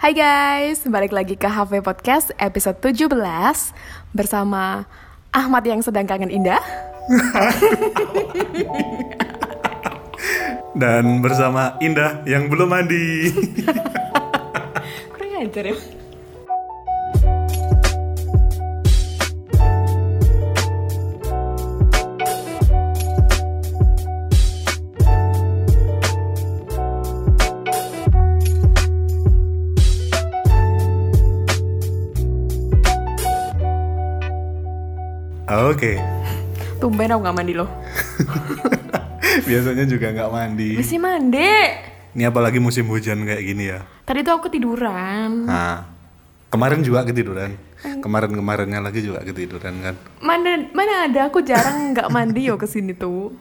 Hai guys, balik lagi ke HV Podcast episode 17 bersama Ahmad yang sedang kangen Indah Dan bersama Indah yang belum mandi. Kurang ajar ya Oke, Tumben aku gak mandi loh biasanya juga nggak mandi. Masih mandi Ini apalagi musim hujan kayak gini ya. Tadi tuh aku ketiduran Nah, kemarin juga ketiduran. Kemarin-kemarinnya lagi juga ketiduran kan. Mana mana ada aku jarang nggak mandi yo ke sini tuh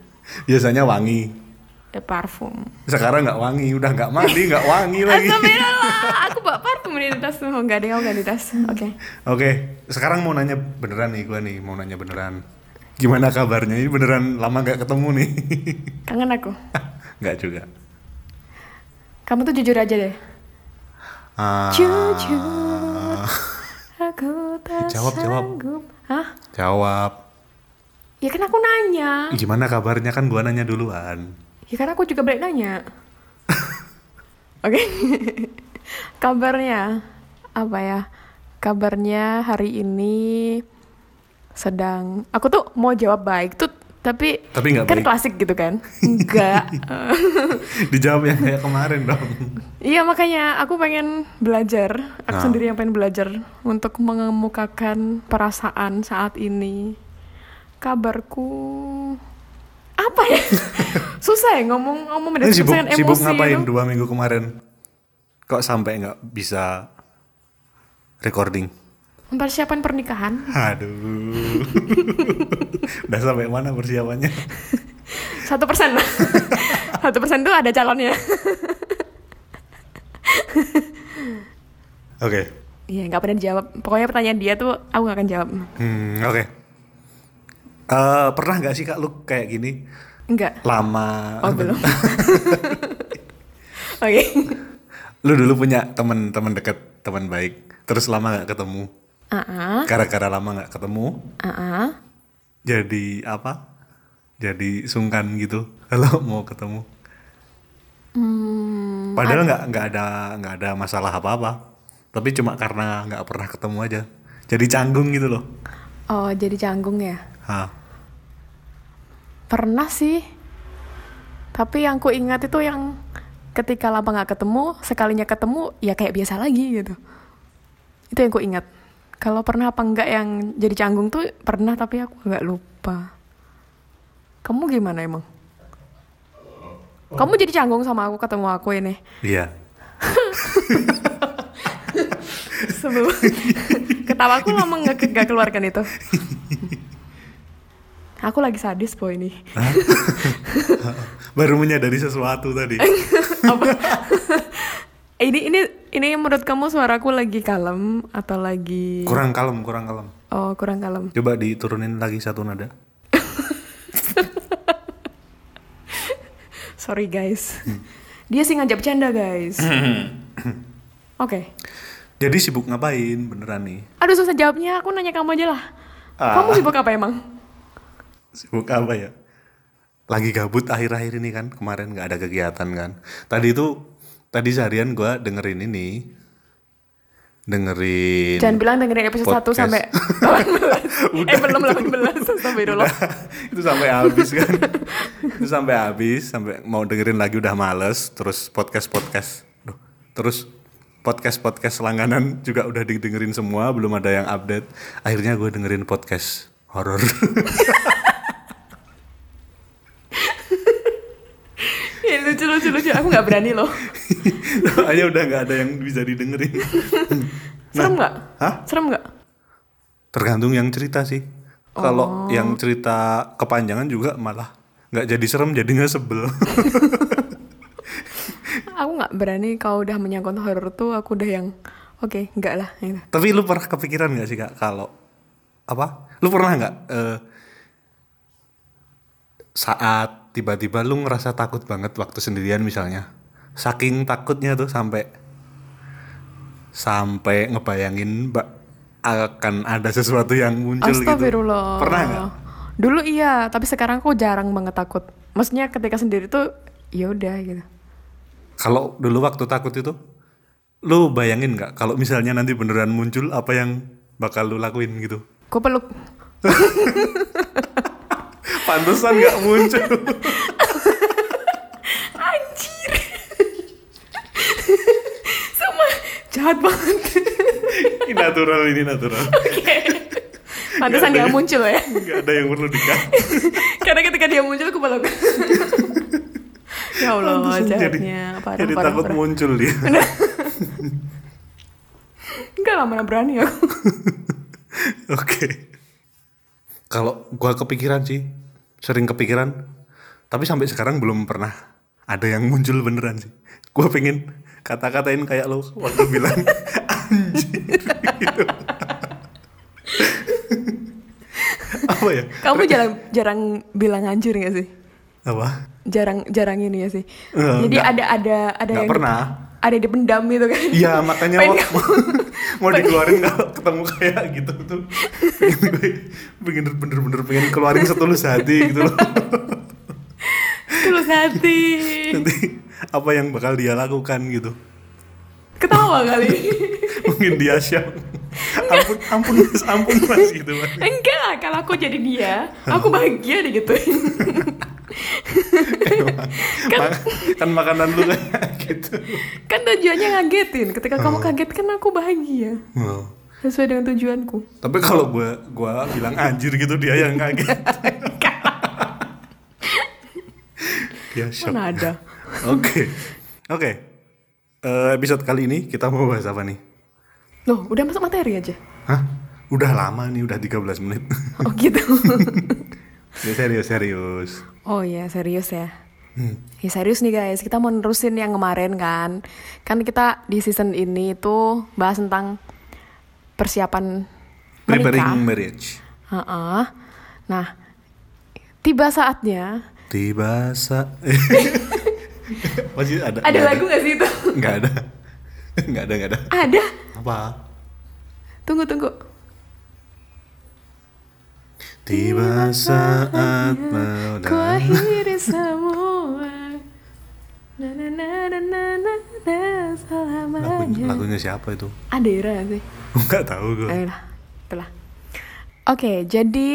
Biasanya wangi. Eh parfum Sekarang nggak wangi, udah nggak mandi, nggak wangi lagi. Astagfirullah, aku bawa parfum di tas Oh, nggak ada yang nggak di tas. Oke. Oke, sekarang mau nanya beneran nih gua nih, mau nanya beneran. Gimana kabarnya? Ini beneran lama nggak ketemu nih. Kangen aku. Nggak juga. Kamu tuh jujur aja deh. Ah, Jujur. Aku tak Jawab, jawab. Hah? Jawab. Ya kan aku nanya. Gimana kabarnya kan gua nanya duluan. Ya kan aku juga balik nanya. Oke. Kabarnya apa ya? Kabarnya hari ini sedang aku tuh mau jawab baik tuh tapi Tapi nggak kan baik. klasik gitu kan enggak Dijawab yang kayak kemarin dong. iya makanya aku pengen belajar aku Nah. sendiri yang pengen belajar untuk mengemukakan perasaan saat ini kabarku apa ya susah ya ngomong ngomong Ini sibuk, mendeskripsikan sibuk emosi ngapain itu. dua minggu kemarin? Kok sampai nggak bisa recording? Persiapan pernikahan Aduh. Udah sampai mana persiapannya? satu persen satu persen tuh ada calonnya Oke. iya nggak pernah dijawab pokoknya pertanyaan dia tuh aku nggak akan jawab Hmm, oke. Eh, pernah nggak sih kak lu kayak gini enggak lama? oh belum oke Lu dulu punya teman-teman deket, teman baik, terus lama nggak ketemu. Gara-gara lama nggak ketemu, ah jadi apa? Jadi sungkan gitu kalau mau ketemu. hmm, Padahal nggak nggak ada nggak ada masalah apa-apa, tapi cuma karena nggak pernah ketemu aja. Jadi canggung gitu loh. oh jadi canggung ya Hah. Pernah sih. Tapi yang ku ingat itu yang ketika lama nggak ketemu sekalinya ketemu ya kayak biasa lagi gitu. Itu yang ku ingat kalau pernah apa enggak yang jadi canggung tuh pernah tapi aku nggak lupa. Kamu gimana emang? Kamu jadi canggung sama aku ketemu aku ini? Iya. sebelum ketawa aku lama nggak nggak keluarkan itu aku lagi sadis boy ini Baru menyadari sesuatu tadi. ini ini ini menurut kamu suaraku lagi kalem atau lagi Kurang kalem, kurang kalem. oh kurang kalem Coba diturunin lagi satu nada. sorry guys dia sih ngajak bercanda guys oke Jadi sibuk ngapain beneran nih? aduh susah jawabnya aku nanya kamu aja lah Ah. kamu sibuk apa emang Sibuk apa ya? Lagi gabut akhir-akhir ini kan, kemarin nggak ada kegiatan kan. Tadi itu, tadi seharian gua dengerin ini, dengerin. jangan bilang dengerin episode 1 podcast. sampai 18 eh belum 18 sampai dulu itu sampai habis kan itu sampai habis sampai mau dengerin lagi udah males terus podcast podcast terus podcast podcast langganan juga udah didengerin semua belum ada yang update akhirnya gue dengerin podcast horor ya, lucu lucu. Lucu aku nggak berani loh. Soalnya udah nggak ada yang bisa didengerin. Serem nggak? Hah? Serem nggak? Tergantung yang cerita sih. Kalau yang cerita kepanjangan juga malah nggak jadi serem jadinya sebel. Aku nggak berani kalau udah menyangkut horor tuh aku udah yang oke nggak lah gitu. Tapi lu pernah kepikiran gak sih kak kalau apa? Lu pernah nggak eh, saat tiba-tiba lu ngerasa takut banget waktu sendirian misalnya, saking takutnya tuh sampai sampai ngebayangin mbak akan ada sesuatu yang muncul gitu. Pernah nggak? Dulu iya, tapi sekarang kok jarang banget takut. Maksudnya ketika sendiri tuh ya udah gitu. Kalau dulu waktu takut itu, lu bayangin nggak kalau misalnya nanti beneran muncul apa yang bakal lu lakuin gitu? Gue peluk. Pantesan nggak muncul. Anjir. Sama jahat banget. ini natural ini natural. Pantesan Nggak ada gak muncul ya. Nggak ada yang perlu dikat. Karena ketika dia muncul aku peluk. ya Allah, Pantesan jahatnya. Jadi parah, takut parah. muncul dia. Enggak lah, mana berani aku. Oke. Kalau gua kepikiran sih, sering kepikiran, tapi sampai sekarang belum pernah ada yang muncul beneran sih. Gua pengen kata-katain kayak lo waktu bilang anjir. gitu. Apa ya? Kamu jarang jarang bilang anjir gak sih? Apa? Jarang jarang ini ya sih. Eh, Jadi nggak. ada ada ada Nggak yang pernah. Ada yang dipendam gitu kan. Iya makanya Pengen mau, mau dikeluarin kalau ketemu kayak gitu tuh pengen bener-bener pengen keluarin setulus hati gitu loh Tulus hati. nanti apa yang bakal dia lakukan gitu Ketawa kali. mungkin dia siap ampun ampun mas ampun mas gitu mas Enggak, kalau aku jadi dia, aku bahagia deh gitu. Ma- kan makanan lu gitu kan tujuannya ngagetin. Ketika kamu kaget kan aku bahagia. Oh. Sesuai dengan tujuanku. tapi kalau gue gua bilang anjir gitu dia yang kaget dia shock Mana ada? oke oke Eh, episode kali ini kita mau bahas apa nih Loh, udah masuk materi aja. Hah? Udah lama nih, udah 13 menit. Oh gitu. ya serius, serius. Oh ya, serius ya. Hmm. Ya serius nih guys, kita mau nerusin yang kemarin kan. Kan kita di season ini tuh bahas tentang persiapan menikah. Preparing marriage. Heeh. Nah, tiba saatnya. Tiba sa... Masih ada? Ada lagu gak sih itu? Nggak ada. Nggak ada, nggak ada. Ada. Apa? Tunggu, tunggu. Tiba saat muda. akhiri semua. Na na na na na na na selamanya. lagunya siapa itu? Adera sih. Nggak tahu gue. Ayolah, itulah. Oke, jadi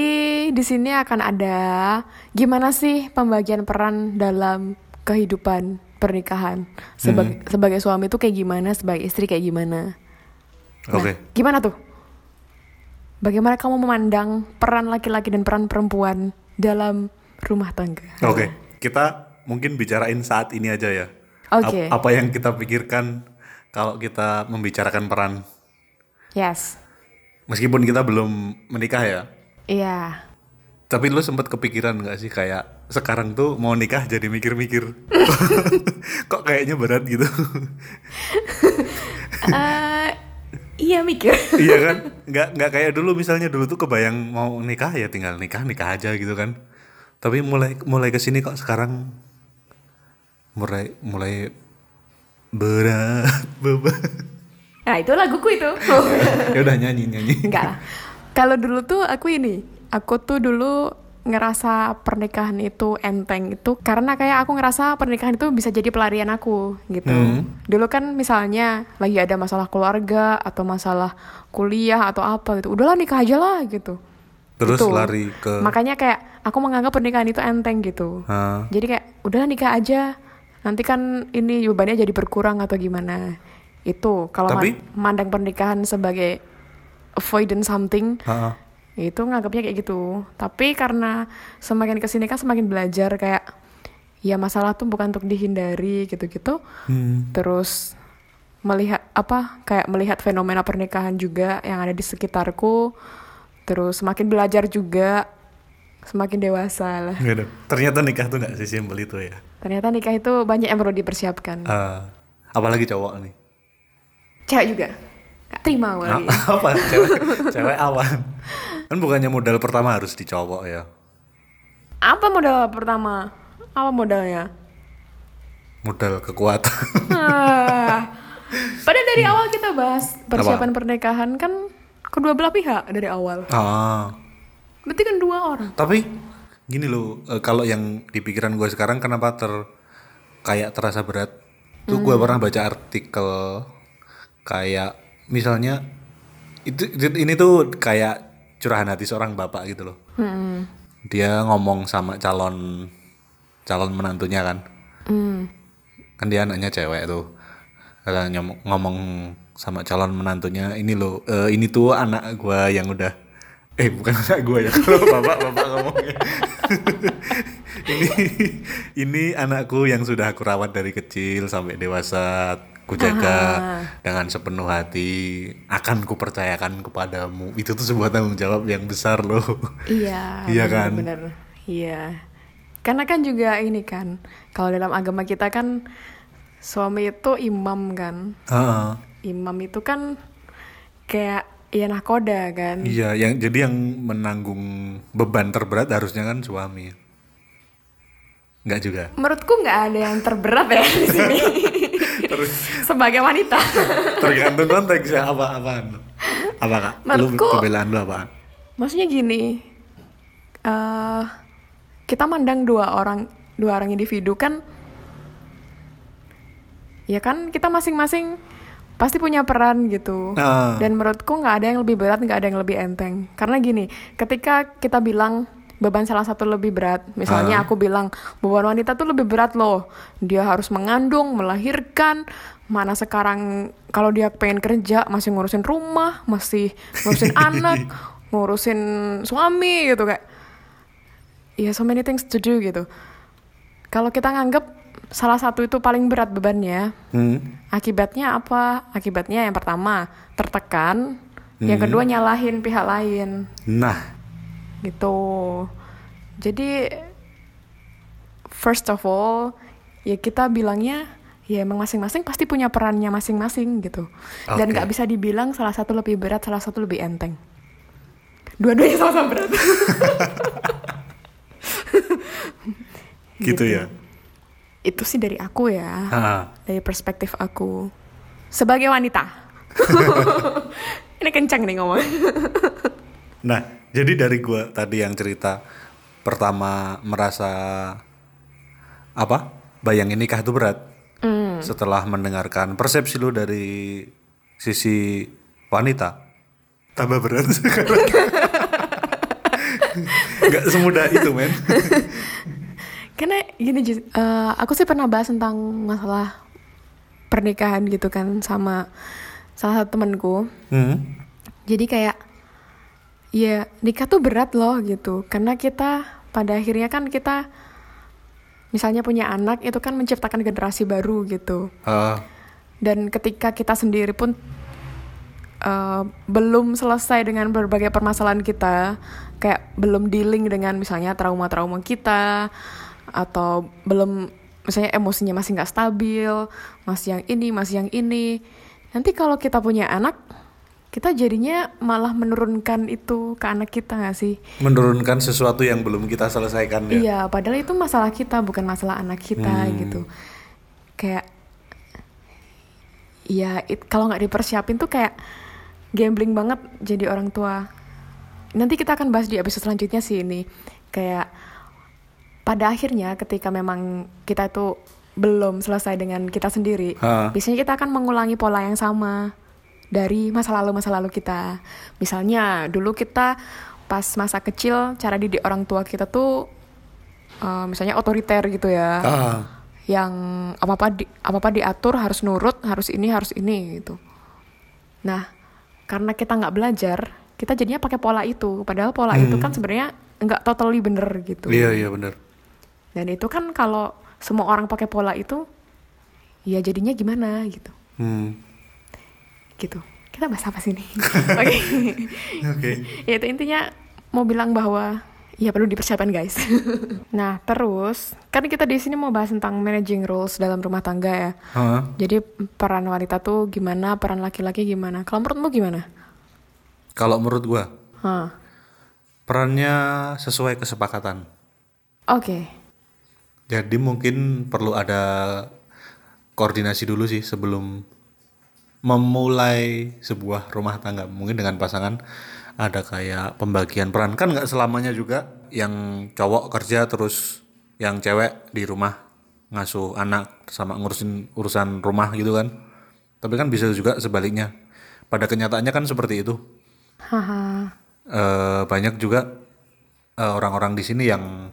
di sini akan ada gimana sih pembagian peran dalam kehidupan pernikahan sebagai sebagai suami tuh kayak gimana, sebagai istri kayak gimana. Nah, Oke. Gimana tuh? Bagaimana kamu memandang peran laki-laki dan peran perempuan dalam rumah tangga? Oke, kita mungkin bicarain saat ini aja ya. Oke. Ap- apa yang kita pikirkan kalau kita membicarakan peran Yes. Meskipun kita belum menikah ya, Iya. tapi lu sempat kepikiran nggak sih kayak sekarang tuh mau nikah jadi mikir-mikir, kok kayaknya berat gitu? Eh, iya mikir. iya kan? Nggak nggak kayak dulu misalnya dulu tuh kebayang mau nikah ya tinggal nikah nikah aja gitu kan? Tapi mulai mulai ke sini kok sekarang mulai mulai berat beban. Nah, itu laguku itu. ya udah nyanyi nyanyi. Enggak. Kalau dulu tuh aku ini, aku tuh dulu ngerasa pernikahan itu enteng itu karena kayak aku ngerasa pernikahan itu bisa jadi pelarian aku gitu. Hmm. Dulu kan misalnya lagi ada masalah keluarga atau masalah kuliah atau apa gitu. Udahlah nikah aja lah gitu. Terus Gitu. lari ke Makanya kayak aku menganggap pernikahan itu enteng gitu. Ah, Jadi kayak udahlah nikah aja. Nanti kan ini bebannya jadi berkurang atau gimana. Itu kalau Tapi- ma- mandang pernikahan sebagai avoidance something ah, ah. Itu nganggapnya kayak gitu. Tapi karena semakin ke sini kan semakin belajar kayak ya masalah tuh bukan untuk dihindari gitu-gitu. Hmm. Terus melihat apa kayak melihat fenomena pernikahan juga yang ada di sekitarku. Terus semakin belajar juga semakin dewasa lah. Ada. Ternyata nikah tuh nggak sesimpel itu ya. Ternyata nikah itu banyak yang perlu dipersiapkan. Ah, apalagi cowok nih. Cewek juga. Gak terima aku Ah, apa cewek cewek awan kan bukannya modal pertama harus di cowok ya Apa modal pertama? Apa modalnya? modal kekuatan Ah, Padahal dari awal kita bahas persiapan pernikahan kan kedua belah pihak dari awal. Ah, Berarti kan dua orang. tapi gini loh, eh, kalau yang di pikiran gue sekarang kenapa ter kayak terasa berat? Tuh gue pernah baca artikel kayak misalnya itu, itu- ini tuh kayak curahan hati seorang bapak gitu loh. Hmm. Dia ngomong sama calon calon menantunya kan. Hmm. kan dia anaknya cewek tuh ngomong sama calon menantunya ini loh eh, ini tuh anak gua yang udah eh bukan anak gua ya kalau bapak bapak ngomongnya ini ini anakku yang sudah aku rawat dari kecil sampai dewasa ku jaga dengan sepenuh hati akan ku percayakan kepadamu itu tuh sebuah tanggung jawab yang besar loh Iya. Iya kan? Bener. Iya. Karena kan juga ini kan, kalau dalam agama kita kan suami itu imam kan. Heeh. Imam itu kan kayak ya nahkoda kan. Iya, yang jadi yang menanggung beban terberat harusnya kan suami. Enggak juga. Menurutku nggak ada yang terberat ya di sini. Sebagai wanita. Tergantung konteksnya apa apaan. Apa kak? Lu pembelaan lu apaan? Maksudnya gini, eh kita mandang dua orang dua orang individu kan, ya kan kita masing-masing pasti punya peran gitu. Ah. Dan menurutku nggak ada yang lebih berat, nggak ada yang lebih enteng. Karena gini, ketika kita bilang beban salah satu lebih berat, misalnya Ah. aku bilang beban wanita tuh lebih berat loh. Dia harus mengandung, melahirkan. Mana sekarang kalau dia pengen kerja masih ngurusin rumah, masih ngurusin anak, ngurusin suami gitu kayak. Ya so many things to do gitu. Kalau kita nganggep salah satu itu paling berat bebannya, Hmm. Akibatnya apa? Akibatnya yang pertama tertekan, yang kedua nyalahin pihak lain, Nah, gitu. Jadi first of all, ya kita bilangnya ya emang masing-masing pasti punya perannya masing-masing gitu. Dan Oke. nggak bisa dibilang salah satu lebih berat, salah satu lebih enteng. Dua-duanya sama-sama berat. gitu, ya. Itu sih dari aku ya. Ah. dari perspektif aku sebagai wanita. Ini kencang nih ngomong. Nah, jadi dari gua tadi yang cerita pertama merasa apa? Bayangin nikah itu berat. Setelah mendengarkan persepsi lu dari sisi wanita, tambah berat sekarang. Gak semudah itu, men. Karena gini, eh, aku sih pernah bahas tentang masalah pernikahan gitu kan sama salah satu temanku. Hmm. Jadi kayak ya nikah tuh berat loh gitu. Karena kita pada akhirnya kan kita misalnya punya anak itu kan menciptakan generasi baru gitu. Ah, dan ketika kita sendiri pun uh, belum selesai dengan berbagai permasalahan kita kayak belum dealing dengan misalnya trauma-trauma kita atau belum misalnya emosinya masih nggak stabil masih yang ini masih yang ini nanti kalau kita punya anak kita jadinya malah menurunkan itu ke anak kita nggak sih menurunkan sesuatu yang belum kita selesaikan ya. Iya, padahal itu masalah kita, bukan masalah anak kita gitu. Kayak, ya it- kalau nggak dipersiapin tuh kayak gambling banget jadi orang tua. Nanti kita akan bahas di episode selanjutnya sih ini. Kayak pada akhirnya ketika memang kita itu belum selesai dengan kita sendiri, Ha. biasanya kita akan mengulangi pola yang sama dari masa lalu masa lalu kita. Misalnya dulu kita pas masa kecil cara didik orang tua kita tuh eh, misalnya otoriter gitu ya. Ah, Yang apa-apa di, apa-apa diatur harus nurut, harus ini, harus ini gitu. Nah, karena kita nggak belajar, kita jadinya pakai pola itu. Padahal pola itu kan sebenarnya nggak totally bener gitu. iya iya benar. Dan itu kan kalau semua orang pakai pola itu, ya jadinya gimana gitu. Hmm. Gitu. Kita bahas apa sih nih? Oke. Oke. ya itu intinya mau bilang bahwa ya perlu dipersiapkan guys. nah terus kan kita di sini mau bahas tentang managing roles dalam rumah tangga ya. Ah, Jadi peran wanita tuh gimana, peran laki-laki gimana? Kalau menurutmu gimana? Kalau menurut gua Hah. perannya sesuai kesepakatan. Oke. Jadi mungkin perlu ada koordinasi dulu sih sebelum memulai sebuah rumah tangga. Mungkin dengan pasangan ada kayak pembagian peran. Kan nggak selamanya juga yang cowok kerja terus yang cewek di rumah ngasuh anak sama ngurusin urusan rumah gitu kan. Tapi kan bisa juga sebaliknya. Pada kenyataannya kan seperti itu. Haha. Eh, banyak juga eh, orang-orang di sini yang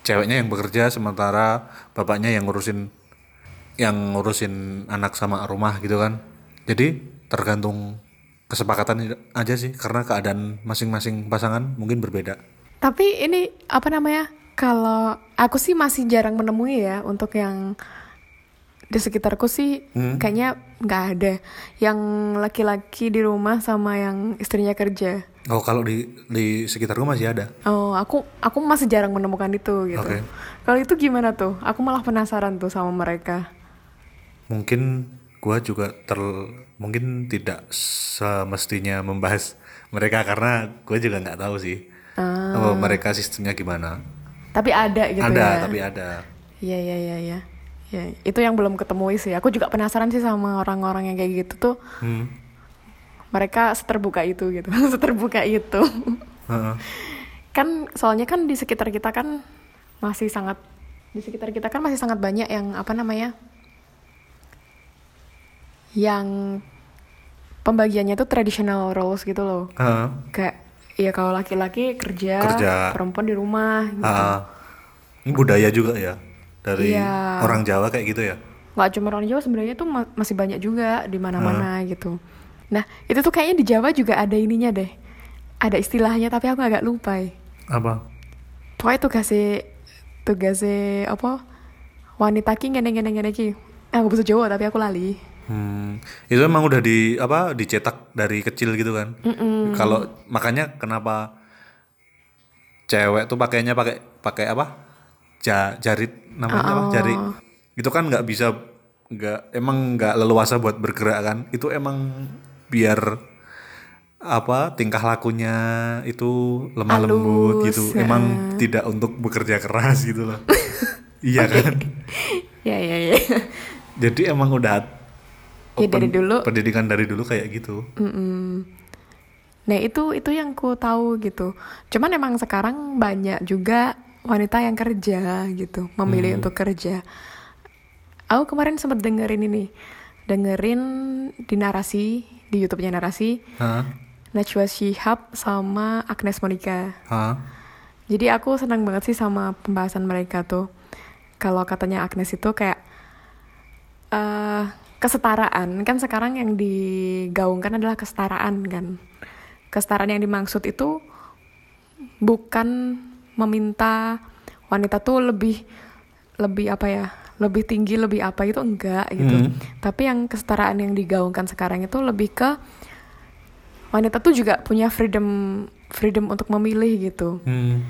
ceweknya yang bekerja sementara bapaknya yang ngurusin yang ngurusin anak sama rumah gitu kan jadi tergantung kesepakatan aja sih karena keadaan masing-masing pasangan mungkin berbeda Tapi ini apa namanya? Kalau aku sih masih jarang menemui ya untuk yang di sekitarku sih kayaknya nggak ada yang laki-laki di rumah sama yang istrinya kerja. oh kalau di di sekitarku masih ada Oh, aku aku masih jarang menemukan itu gitu. Oke. Kalau itu gimana tuh? Aku malah penasaran tuh sama mereka. mungkin gua juga ter mungkin tidak semestinya membahas mereka karena gue juga nggak tahu sih oh, mereka sistemnya gimana Tapi ada gitu ada ya. tapi ada Iya iya iya iya. Ya, itu yang belum ketemu sih. Aku juga penasaran sih sama orang-orang yang kayak gitu tuh. Hmm. Mereka seterbuka itu gitu. seterbuka itu. Heeh. kan soalnya kan di sekitar kita kan masih sangat di sekitar kita kan masih sangat banyak yang apa namanya? Yang pembagiannya tuh traditional roles gitu loh. Heeh. Kayak ya kalau laki-laki kerja, Kerja. perempuan di rumah gitu. Ah, ini budaya juga ya dari Iya. orang Jawa kayak gitu ya. nggak cuma orang Jawa sebenarnya tuh ma- masih banyak juga di mana-mana gitu. Nah itu tuh kayaknya di Jawa juga ada ininya deh, ada istilahnya tapi aku agak lupa. ya. Apa? Pokoknya tugasnya tugasnya apa wanita ki ngene ngene ngene ki. Aku bisa Jawa tapi aku lali. Hmm, itu emang udah di apa dicetak dari kecil gitu kan. Kalau makanya kenapa cewek tuh pakainya pakai pakai apa? Ja, jarit namanya apa? Jarit. Itu kan nggak bisa nggak emang nggak leluasa buat bergerak kan. Itu emang biar apa tingkah lakunya itu lemah lembut Halus, gitu. ya. Emang tidak untuk bekerja keras gitu loh. iya kan? Ya ya ya. Jadi emang udah Ya, dari dulu. pendidikan dari dulu kayak gitu. Mm-mm. Nah itu itu yang ku tahu gitu. Cuman emang sekarang banyak juga wanita yang kerja gitu, memilih untuk kerja. Aku kemarin sempat dengerin ini, dengerin di narasi di YouTube-nya narasi Hah? Najwa Shihab sama Agnes Monica. Hah? Jadi aku senang banget sih sama pembahasan mereka tuh. Kalau katanya Agnes itu kayak eh kesetaraan kan sekarang yang digaungkan adalah kesetaraan kan. Kesetaraan yang dimaksud itu bukan meminta wanita tuh lebih lebih apa ya lebih tinggi lebih apa itu enggak gitu Hmm. tapi yang kesetaraan yang digaungkan sekarang itu lebih ke wanita tuh juga punya freedom freedom untuk memilih gitu Hmm.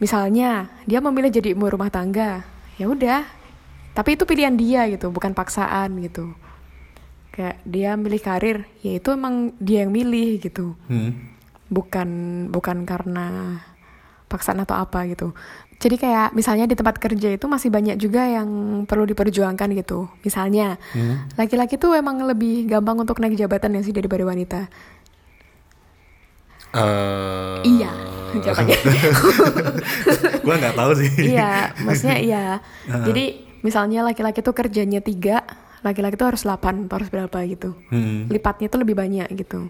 misalnya dia memilih jadi ibu rumah tangga ya udah tapi itu pilihan dia gitu bukan paksaan gitu. Kayak dia milih karir ya itu emang dia yang milih gitu. Hmm. bukan bukan karena paksaan atau apa gitu. Jadi kayak misalnya di tempat kerja itu masih banyak juga yang perlu diperjuangkan gitu. Misalnya Hmm. laki-laki tuh emang lebih gampang untuk naik jabatan ya sih daripada wanita. Eh, iya jawabannya. Gua nggak tahu sih. iya maksudnya iya. Jadi misalnya laki-laki tuh kerjanya tiga laki-laki tuh harus 8 atau harus berapa gitu. Hmm. lipatnya tuh lebih banyak gitu.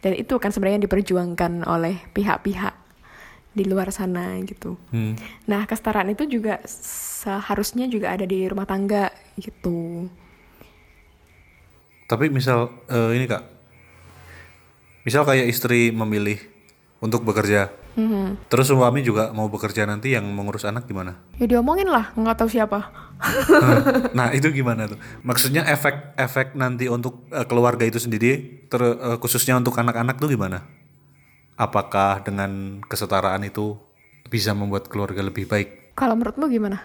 Dan itu kan sebenarnya yang diperjuangkan oleh pihak-pihak di luar sana gitu. Hmm. nah kesetaraan itu juga seharusnya juga ada di rumah tangga gitu. Tapi misal eh, ini kak, misal kayak istri memilih untuk bekerja, Mhm. terus suami juga mau bekerja nanti yang mengurus anak gimana? ya diomongin lah nggak tahu siapa nah itu gimana tuh? Maksudnya efek-efek nanti untuk eh, keluarga itu sendiri, ter- eh, khususnya untuk anak-anak tuh gimana? Apakah dengan kesetaraan itu bisa membuat keluarga lebih baik? kalau menurutmu gimana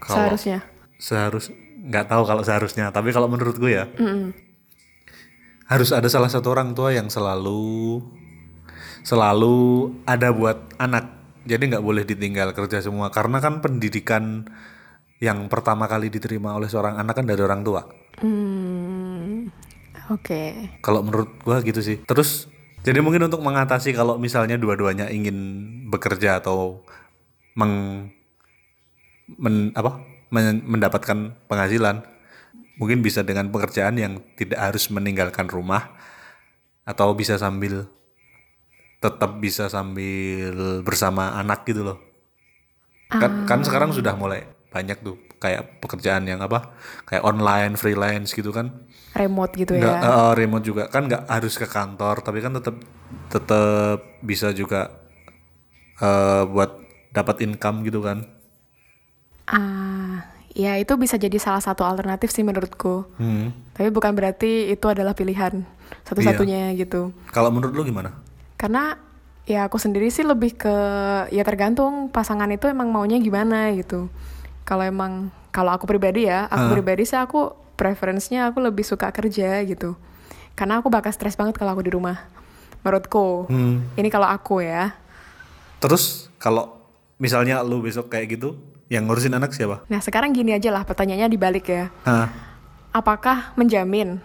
Kalau- seharusnya Seharus nggak tahu kalau seharusnya, tapi kalau menurut gue ya Mm-mm. harus ada salah satu orang tua yang selalu selalu ada buat anak. Jadi nggak boleh ditinggal kerja semua karena kan pendidikan yang pertama kali diterima oleh seorang anak kan dari orang tua. Hmm, Oke. Kalau menurut gua gitu sih. Terus jadi mungkin untuk mengatasi kalau misalnya dua-duanya ingin bekerja atau meng men- apa men- mendapatkan penghasilan mungkin bisa dengan pekerjaan yang tidak harus meninggalkan rumah atau bisa sambil tetap bisa sambil bersama anak gitu loh kan kan sekarang sudah mulai banyak tuh kayak pekerjaan yang apa kayak online freelance gitu kan Remote gitu nggak ya. eh, remote juga kan nggak harus ke kantor tapi kan tetap tetap bisa juga eh, buat dapat income gitu kan Ah, ya itu bisa jadi salah satu alternatif sih menurutku. Hmm. Tapi bukan berarti itu adalah pilihan satu-satunya gitu. kalau menurut lu gimana Karena ya aku sendiri sih lebih ke ya tergantung pasangan itu emang maunya gimana gitu. Kalau emang kalau aku pribadi ya, aku pribadi sih aku preferensinya aku lebih suka kerja gitu. Karena aku bakal stres banget kalau aku di rumah. Menurutku. Hmm. Ini kalau aku ya. terus kalau misalnya lu besok kayak gitu yang ngurusin anak siapa Nah, sekarang gini aja lah pertanyaannya dibalik ya. Hah? apakah menjamin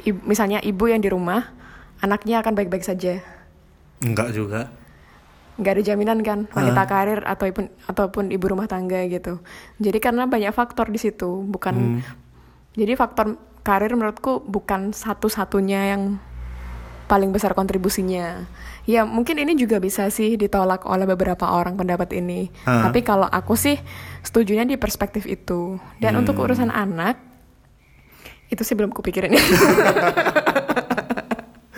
i- misalnya ibu yang di rumah anaknya akan baik-baik saja enggak juga. Nggak ada jaminan kan wanita karir ataupun ataupun ibu rumah tangga gitu. Jadi karena banyak faktor di situ bukan jadi faktor karir menurutku bukan satu-satunya yang paling besar kontribusinya. Ya mungkin ini juga bisa sih ditolak oleh beberapa orang pendapat ini. Ah. tapi kalau aku sih setujunya di perspektif itu. Dan untuk urusan anak itu sih belum kupikirin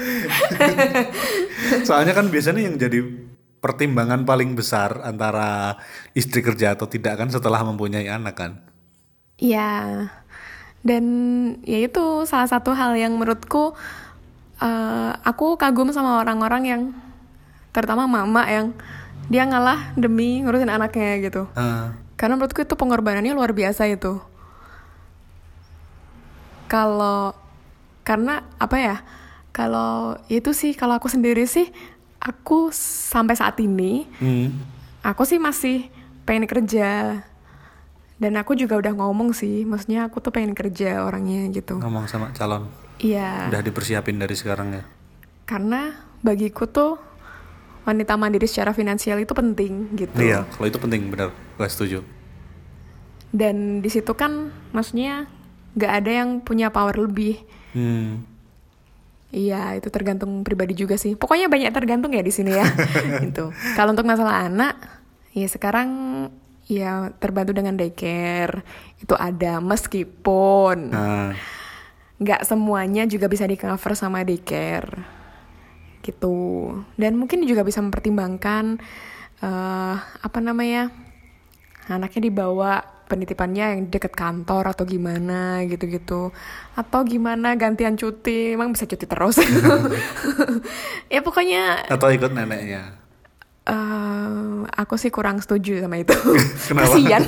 soalnya kan biasanya yang jadi pertimbangan paling besar antara istri kerja atau tidak kan setelah mempunyai anak kan Ya, dan ya itu salah satu hal yang menurutku eh, aku kagum sama orang-orang yang terutama mama yang dia ngalah demi ngurusin anaknya gitu. Ah, Karena menurutku itu pengorbanannya luar biasa itu. Kalau karena apa ya? Kalau itu sih kalau aku sendiri sih aku sampai saat ini hmm. aku sih masih pengen kerja. Dan aku juga udah ngomong sih maksudnya aku tuh pengen kerja orangnya gitu. Ngomong sama calon. Iya. Udah dipersiapin dari sekarang ya? Karena bagiku tuh wanita mandiri secara finansial itu penting gitu. Iya kalau itu penting benar. Gue setuju. Dan di situ kan maksudnya nggak ada yang punya power lebih. Hmm. Iya, itu tergantung pribadi juga sih. Pokoknya banyak tergantung ya di sini ya. gitu. Kalau untuk masalah anak, ya sekarang ya terbantu dengan daycare. Itu ada meskipun nah nggak semuanya juga bisa di cover sama daycare. Gitu. Dan mungkin juga bisa mempertimbangkan eh apa namanya? Anaknya dibawa penitipannya yang deket kantor atau gimana gitu-gitu. Atau gimana gantian cuti emang bisa cuti terus. Ya pokoknya atau ikut neneknya? Eh aku sih kurang setuju sama itu. Kenapa? kasian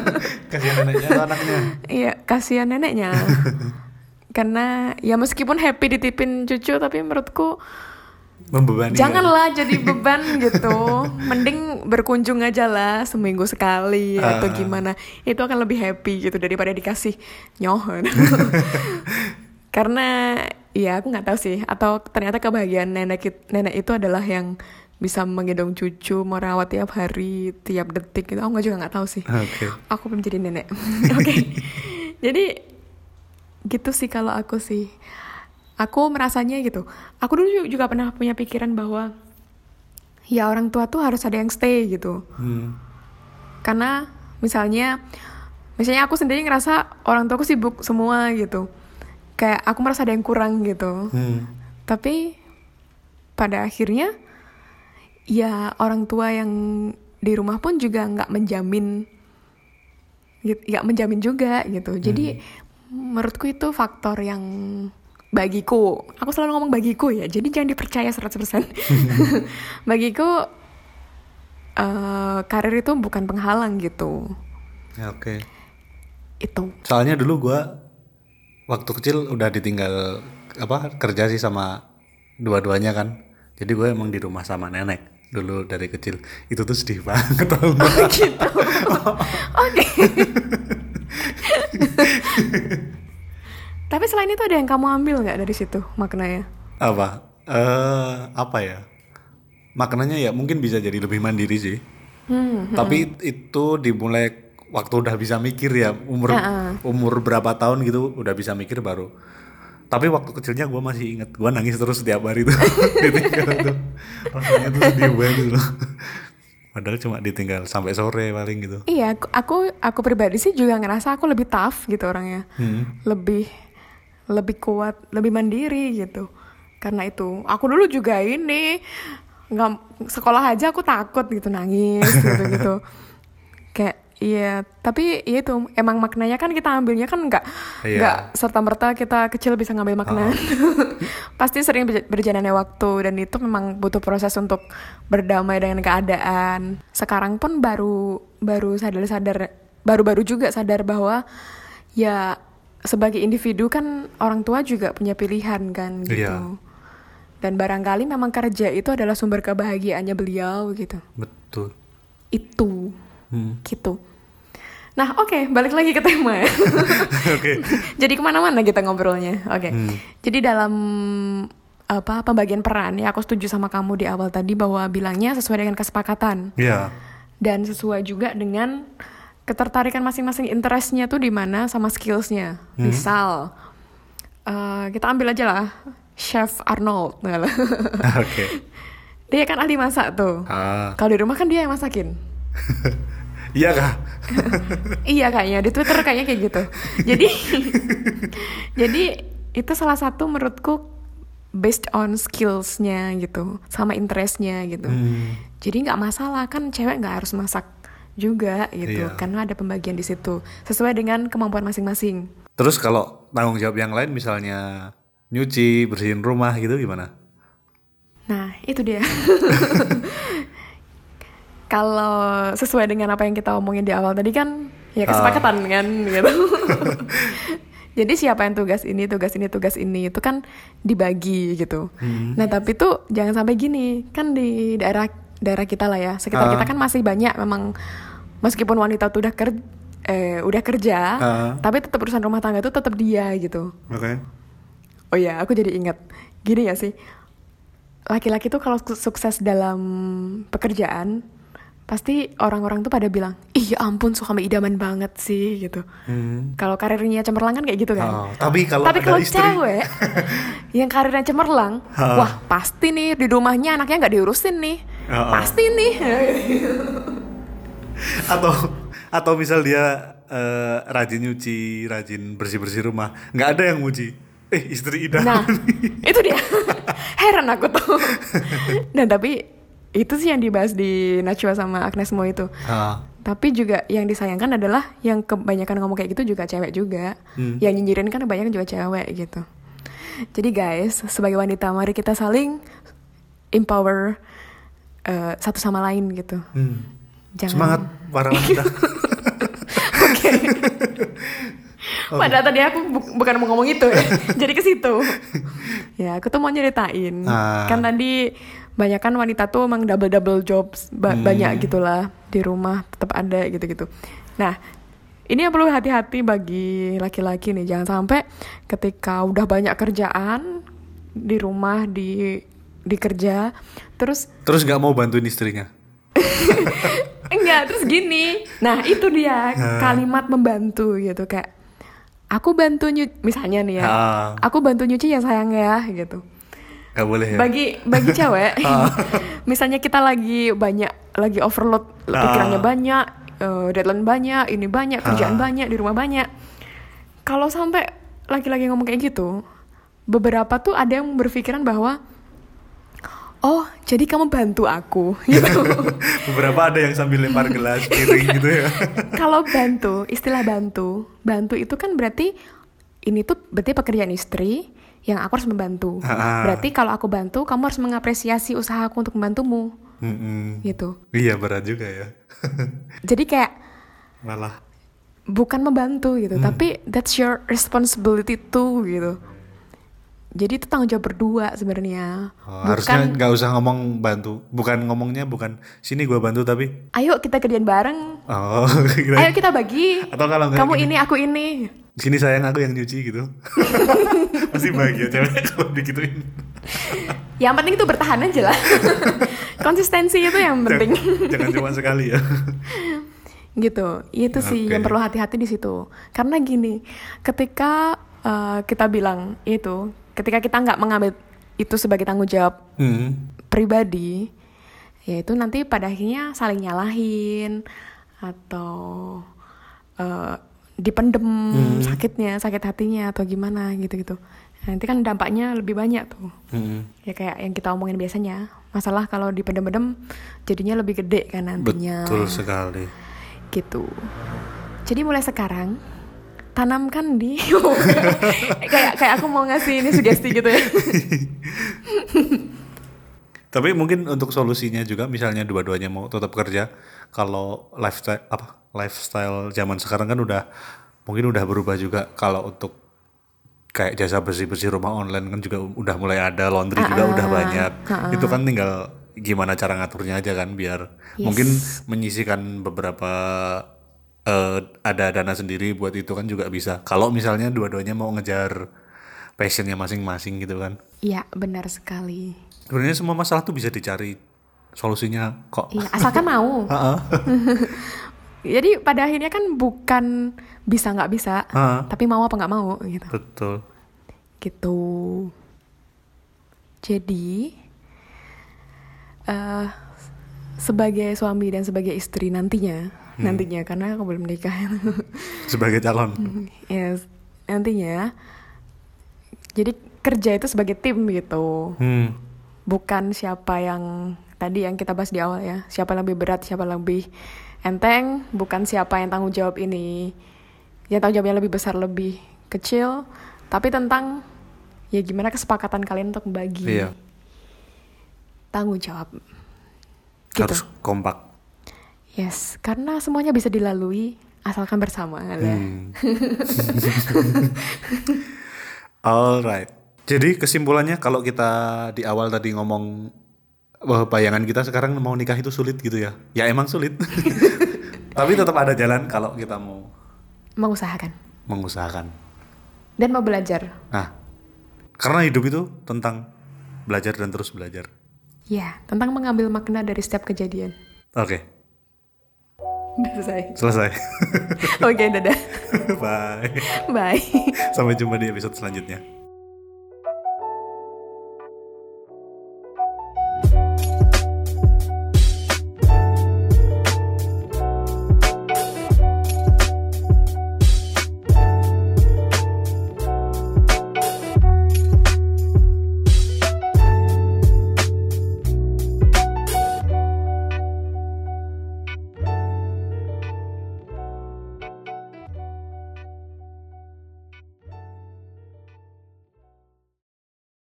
kasihan neneknya anaknya? Iya kasihan neneknya. Karena ya meskipun happy ditipin cucu tapi menurutku membebani? Janganlah jadi beban gitu. Mending berkunjung aja lah seminggu sekali atau Ah. gimana. Itu akan lebih happy gitu daripada dikasih nyohon. Karena ya aku nggak tahu sih. Atau ternyata kebahagiaan nenek nenek itu adalah yang bisa menggendong cucu, merawat tiap hari, tiap detik gitu. Aku juga nggak tahu sih. oke Aku belum jadi nenek. Oke. Jadi gitu sih kalau aku sih. Aku merasanya gitu. Aku dulu juga pernah punya pikiran bahwa ya orang tua tuh harus ada yang stay gitu. hmm. Karena misalnya misalnya aku sendiri ngerasa orang tuaku sibuk semua gitu. Kayak aku merasa ada yang kurang gitu. Hmm. Tapi pada akhirnya ya orang tua yang di rumah pun juga nggak menjamin nggak menjamin juga gitu. Jadi menurutku itu faktor yang bagiku, aku selalu ngomong bagiku ya. Jadi jangan dipercaya 100%. bagiku eh, karir itu bukan penghalang gitu. Ya, oke Itu. soalnya dulu gua waktu kecil udah ditinggal apa kerja sih sama dua-duanya kan jadi gue emang di rumah sama nenek dulu dari kecil itu tuh sedih banget nggak? gitu. Oke. Tapi selain itu ada yang kamu ambil nggak dari situ maknanya? Apa? Eh apa ya? Maknanya ya mungkin bisa jadi lebih mandiri sih. Hmm, Tapi itu dimulai waktu udah bisa mikir ya umur umur berapa tahun gitu udah bisa mikir baru. Tapi waktu kecilnya gue masih inget gue nangis terus setiap hari tuh ditinggal tuh rasanya tuh sedih banget loh. Padahal cuma ditinggal sampai sore paling gitu. Iya, aku aku, pribadi sih juga ngerasa aku lebih tough gitu orangnya. Lebih lebih kuat, lebih mandiri gitu. Karena itu, aku dulu juga ini nggak sekolah aja aku takut gitu nangis gitu gitu. Kayak iya, tapi iya itu emang maknanya kan kita ambilnya kan nggak Iya. nggak serta merta kita kecil bisa ngambil makna. Pasti sering berja- berjalannya waktu dan itu memang butuh proses untuk berdamai dengan keadaan. Sekarang pun baru baru sadar-sadar baru-baru juga sadar bahwa ya sebagai individu kan orang tua juga punya pilihan kan gitu. Iya. Dan barangkali memang kerja itu adalah sumber kebahagiaannya beliau gitu. Betul. Itu Hmm. gitu. Nah, oke, balik lagi ke tema ya. Oke. Jadi ke mana-mana kita ngobrolnya. Oke. Hmm. Jadi dalam apa pembagian peran ya aku setuju sama kamu di awal tadi bahwa bilangnya sesuai dengan kesepakatan Iya. dan sesuai juga dengan ketertarikan masing-masing interestnya tuh di mana sama skillsnya. Misal eh, kita ambil aja lah Chef Arnold. Oke. dia kan ahli masak tuh. Ah. Kalau di rumah kan dia yang masakin. Iya kah? iya kayaknya di Twitter kayaknya kayak gitu. Jadi jadi itu salah satu menurutku based on skillsnya gitu, sama interestnya gitu. Hmm. Jadi nggak masalah kan cewek nggak harus masak juga gitu, Iya. karena ada pembagian di situ sesuai dengan kemampuan masing-masing. Terus kalau tanggung jawab yang lain misalnya nyuci, bersihin rumah gitu gimana? Nah itu dia. Kalau sesuai dengan apa yang kita omongin di awal tadi kan ya kesepakatan kan gitu. Jadi siapa yang tugas ini, tugas ini, tugas ini itu kan dibagi gitu. Nah tapi tuh jangan sampai gini kan di daerah daerah kita lah ya sekitar Ah. kita kan masih banyak memang meskipun wanita tuh udah kerja eh, udah kerja Ah. tapi tetap urusan rumah tangga itu tetap dia gitu. Oke. Oh ya, aku jadi ingat. Gini ya sih. Laki-laki tuh kalau su- sukses dalam pekerjaan, pasti orang-orang tuh pada bilang, "Ih, ya ampun, suami idaman banget sih." gitu. Hmm. Kalau karirnya cemerlang kan kayak gitu kan. Oh, tapi kalau Tapi kalau istri- cewek yang karirnya cemerlang, Ha. wah pasti nih di rumahnya anaknya nggak diurusin nih. Ha-ha. Pasti nih. atau atau misal dia eh, rajin nyuci, rajin bersih-bersih rumah, nggak ada yang muji. Eh, istri Ida. Nah, itu dia. Heran aku tuh. Dan tapi itu sih yang dibahas di Najwa sama Agnes Mo itu. Ah, Tapi juga yang disayangkan adalah yang kebanyakan ngomong kayak gitu juga cewek juga. Hmm. Yang nyinyirin kan kebanyakan juga cewek gitu. Jadi guys, sebagai wanita mari kita saling empower eh, satu sama lain gitu. hmm. Jangan Semangat para wanita. Oke. Padahal tadi aku bu- bukan mau ngomong itu ya. Jadi ke situ. ya, aku tuh mau nyeritain. Ah. Kan tadi banyak kan wanita tuh emang double double jobs ba- Hmm. banyak gitulah di rumah tetap ada gitu-gitu. Nah, ini yang perlu hati-hati bagi laki-laki nih. Jangan sampai ketika udah banyak kerjaan di rumah di di kerja terus Terus nggak mau bantuin istrinya. Enggak, terus gini. Nah, itu dia kalimat membantu gitu kayak aku bantu nyuci misalnya nih ya. Ah. Aku bantu nyuci ya sayang ya gitu. Nggak boleh ya. Bagi bagi cewek, misalnya kita lagi banyak lagi overload Ah. pikirannya banyak, eh, deadline banyak, ini banyak, kerjaan banyak, di rumah banyak. Kalau sampai laki-laki ngomong kayak gitu, beberapa tuh ada yang berpikiran bahwa Oh, jadi kamu bantu aku gitu. Beberapa ada yang sambil lempar gelas piring gitu ya. kalau bantu, istilah bantu, bantu itu kan berarti ini tuh berarti pekerjaan istri yang aku harus membantu. Ah. Berarti kalau aku bantu, kamu harus mengapresiasi usahaku untuk membantumu, Mm-mm. gitu. Iya berat juga ya. Jadi kayak Malah. bukan membantu gitu, tapi that's your responsibility too gitu. Jadi itu tanggung jawab berdua sebenarnya. Oh, harusnya nggak usah ngomong bantu. Bukan ngomongnya bukan sini gua bantu tapi Ayo kita kerjain bareng. oh kira- Ayo kita bagi. atau kalau Kamu gini, ini, aku ini. sini sayang aku yang nyuci gitu. Masih bahagia cewek kalau digituin. Yang penting itu bertahan aja lah. Konsistensi itu yang penting. Jangan cuma sekali ya. gitu itu sih Oke. yang perlu hati-hati di situ karena gini ketika eh, kita bilang itu ketika kita nggak mengambil itu sebagai tanggung jawab Hmm. pribadi ya itu nanti pada akhirnya saling nyalahin atau eh, dipendem sakitnya sakit hatinya atau gimana gitu-gitu nanti kan dampaknya lebih banyak tuh Hmm. ya kayak yang kita omongin biasanya masalah kalau dipendem-pendem jadinya lebih gede kan nantinya Betul sekali. gitu. Jadi mulai sekarang tanamkan di kayak kayak aku mau ngasih ini sugesti gitu ya. Tapi mungkin untuk solusinya juga misalnya dua-duanya mau tetap kerja kalau lifestyle apa lifestyle zaman sekarang kan udah mungkin udah berubah juga kalau untuk kayak jasa bersih-bersih rumah online kan juga udah mulai ada laundry juga udah banyak. Itu kan tinggal gimana cara ngaturnya aja kan biar mungkin menyisihkan beberapa eh, ada dana sendiri buat itu kan juga bisa. Kalau misalnya dua-duanya mau ngejar passionnya masing-masing gitu kan. Iya benar sekali. Sebenarnya semua masalah tuh bisa dicari solusinya kok. Iya asalkan mau. Jadi pada akhirnya kan bukan bisa nggak bisa, Heeh. tapi mau apa nggak mau gitu. Betul. Gitu. Jadi eh sebagai suami dan sebagai istri nantinya, nantinya karena aku belum nikah. Sebagai calon. Yes, nantinya. Jadi kerja itu sebagai tim gitu. Hmm. Bukan siapa yang tadi yang kita bahas di awal ya. Siapa yang lebih berat, siapa yang lebih enteng, bukan siapa yang tanggung jawab ini. Yang tanggung jawabnya lebih besar, lebih kecil, tapi tentang ya gimana kesepakatan kalian untuk membagi Iya. tanggung jawab. Gitu. Harus kompak. Yes, karena semuanya bisa dilalui asalkan bersama. ya. Hmm. Alright. Jadi kesimpulannya kalau kita di awal tadi ngomong wah bayangan kita sekarang mau nikah itu sulit gitu ya. Ya emang sulit. Tapi tetap ada jalan kalau kita mau Mengusahakan mengusahakan. dan mau belajar. Nah, karena hidup itu tentang belajar dan terus belajar. Ya, tentang mengambil makna dari setiap kejadian. Oke, Udah selesai. selesai. Oke, dadah. Bye. Bye. Sampai jumpa di episode selanjutnya.